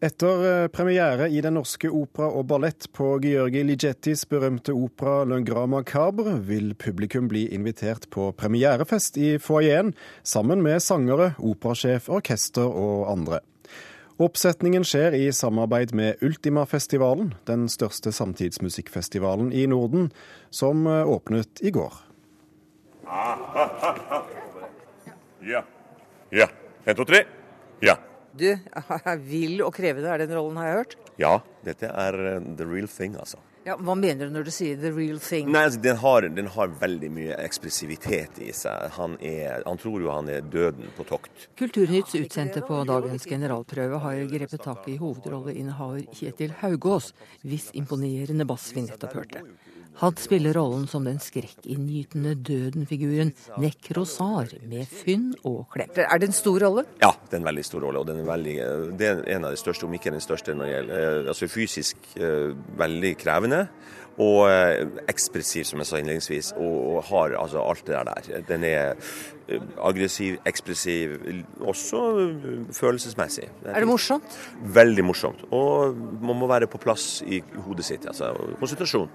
Etter eh, premiere i Den norske opera og ballett på Georgi Ligettis berømte opera Le Grand Macabre, vil publikum bli invitert på premierefest i foajeen sammen med sangere, operasjef, orkester og andre. Oppsetningen skjer i samarbeid med Ultimafestivalen, den største samtidsmusikkfestivalen i Norden, som eh, åpnet i går. Ja. Ja. En, to, tre. Ja. Du, vill og krevende er den rollen, har jeg hørt? Ja, dette er uh, the real thing, altså. Ja, Hva mener du når du sier the real thing? Nei, altså, den, har, den har veldig mye ekspressivitet i seg. Han, er, han tror jo han er døden på tokt. Kulturnytts utsendte på dagens generalprøve har grepet tak i hovedrolleinnehaver Kjetil Haugås, hvis imponerende bass vi nettopp hørte. Han spiller rollen som den skrekkinngytende døden-figuren Nekrosar, med fynn og klem. Er det en stor rolle? Ja, det er en veldig stor rolle. og den er veldig, Det er en av de største, om ikke den største når det gjelder eh, altså fysisk eh, veldig krevende. Og eh, ekspressiv, som jeg sa innledningsvis, og har altså alt det der. Den er aggressiv, ekspressiv, også følelsesmessig. Er det morsomt? Veldig morsomt. Og man må være på plass i hodet sitt. altså Konsentrasjon.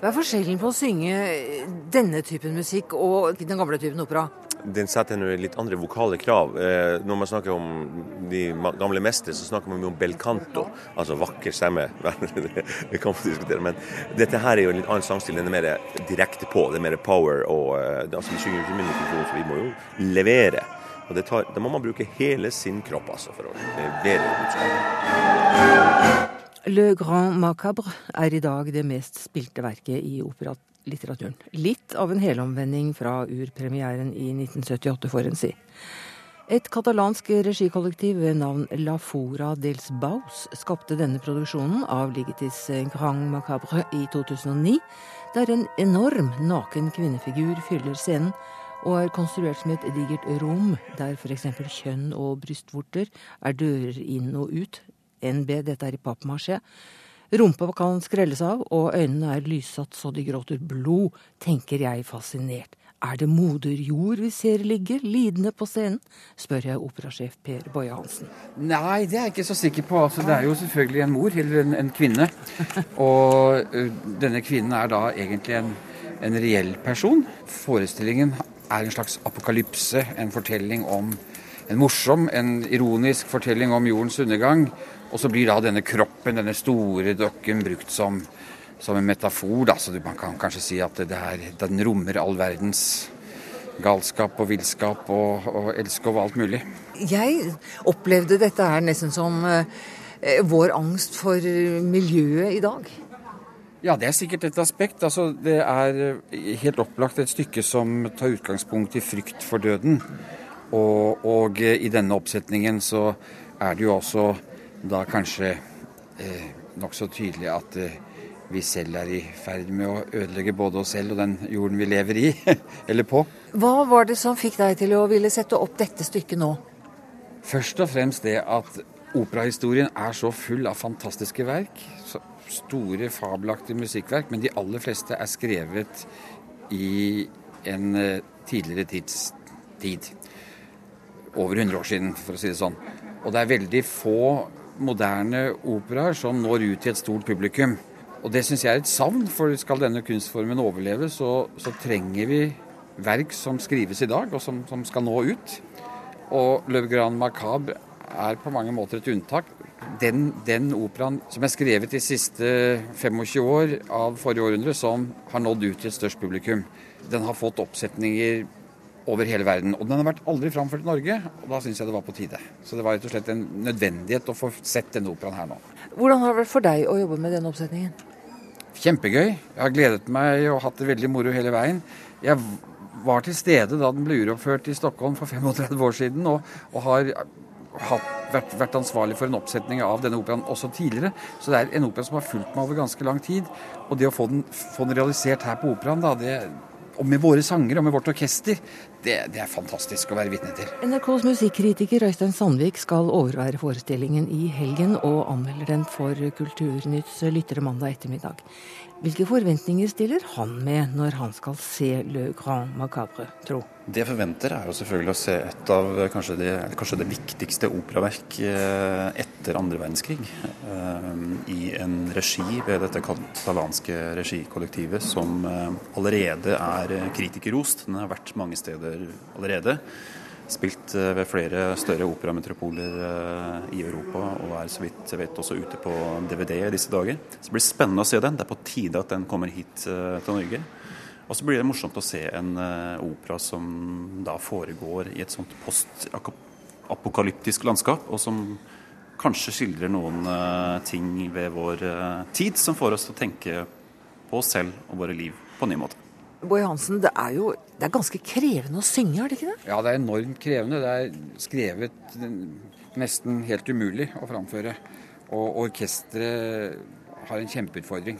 Hva er forskjellen på å synge denne typen musikk og den gamle typen opera? Den setter litt andre vokale krav. Eh, når man snakker om de gamle mestere, så snakker man mye om bel canto, altså vakker stemme. det kan man diskutere, men dette her er jo en litt annen sangstil. Den er mer direkte på, det er mer power. og eh, altså, Vi synger ikke med mikrofon, så vi må jo levere. Og tar, Da må man bruke hele sin kropp altså, for å levere. Le Grand Macabre er i dag det mest spilte verket i operalitteraturen. Litt av en helomvending fra urpremieren i 1978, får en si. Et katalansk regikollektiv ved navn La Fora dels Baus skapte denne produksjonen av Ligetis Grand Macabre i 2009, der en enorm naken kvinnefigur fyller scenen og er konstruert som et digert rom der f.eks. kjønn og brystvorter er dører inn og ut, NB, dette er i pappmasjé. Rumpa kan skrelles av, og øynene er lyssatt så de gråter blod, tenker jeg fascinert. Er det moder jord vi ser ligge lidende på scenen? spør jeg operasjef Per Boje Hansen. Nei, det er jeg ikke så sikker på. Altså, det er jo selvfølgelig en mor, eller en, en kvinne. Og uh, denne kvinnen er da egentlig en, en reell person. Forestillingen er en slags apokalypse, en fortelling om en morsom, en ironisk fortelling om jordens undergang og så blir da denne kroppen, denne store dokken, brukt som, som en metafor. Da. Så man kan kanskje si at her, den rommer all verdens galskap og villskap og, og elskov og alt mulig. Jeg opplevde dette her nesten som eh, vår angst for miljøet i dag. Ja, det er sikkert et aspekt. Altså, det er helt opplagt et stykke som tar utgangspunkt i frykt for døden. Og, og i denne oppsetningen så er det jo også da kanskje eh, nokså tydelig at eh, vi selv er i ferd med å ødelegge både oss selv og den jorden vi lever i, eller på. Hva var det som fikk deg til å ville sette opp dette stykket nå? Først og fremst det at operahistorien er så full av fantastiske verk. store, fabelaktige musikkverk, men de aller fleste er skrevet i en eh, tidligere tids tid. Over 100 år siden, for å si det sånn. Og det er veldig få moderne operaer som når ut til et stort publikum. Og det syns jeg er et savn, for skal denne kunstformen overleve, så, så trenger vi verk som skrives i dag, og som, som skal nå ut. Og Le Grand Macabre er på mange måter et unntak. Den, den operaen som er skrevet de siste 25 år av forrige århundre, som har nådd ut til et størst publikum, den har fått oppsetninger over hele verden. Og den har vært aldri framført i Norge, og da syns jeg det var på tide. Så det var rett og slett en nødvendighet å få sett denne operaen her nå. Hvordan har det vært for deg å jobbe med denne oppsetningen? Kjempegøy. Jeg har gledet meg og hatt det veldig moro hele veien. Jeg var til stede da den ble uroppført i Stockholm for 35 år siden, og, og har hatt, vært, vært, ansvarlig for en oppsetning av denne operaen også tidligere. Så det er en opera som har fulgt meg over ganske lang tid. Og det å få den, få den realisert her på operaen, da, det, og med våre sanger og med vårt orkester, det, det er fantastisk å være vitne til. NRKs musikkritiker Øystein Sandvik skal overvære forestillingen i helgen, og anmelder den for Kulturnytts lyttere mandag ettermiddag. Hvilke forventninger stiller han med når han skal se Le Grand Macabre, tro? Det jeg forventer, er jo selvfølgelig å se et av kanskje det, kanskje det viktigste operaverk eh, etter andre verdenskrig. Eh, I en regi ved dette katalanske regikollektivet som eh, allerede er kritikerrost. Den har vært mange steder allerede. Spilt ved flere større operametropoler i Europa, og er så vidt jeg vet også ute på DVD i disse dager. Så det blir spennende å se den. Det er på tide at den kommer hit til Norge. Og så blir det morsomt å se en uh, opera som da foregår i et sånt postapokalyptisk landskap, og som kanskje skildrer noen uh, ting ved vår uh, tid som får oss til å tenke på oss selv og våre liv på en ny måte. Boje Hansen, det er jo det er ganske krevende å synge, er det ikke det? Ja, det er enormt krevende. Det er skrevet nesten helt umulig å framføre. Og orkesteret har en kjempeutfordring.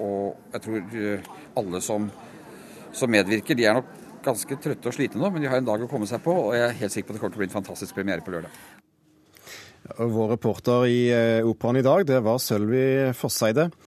Og jeg tror eh, alle som, som, medvirker, de er nok ganske trøtte og slitne nå, men de har en dag å komme seg på, og jeg er helt sikker på at det kommer til å bli en fantastisk premiere på lørdag. Vår reporter i eh, Operaen i dag, det var Sølvi Fosseide.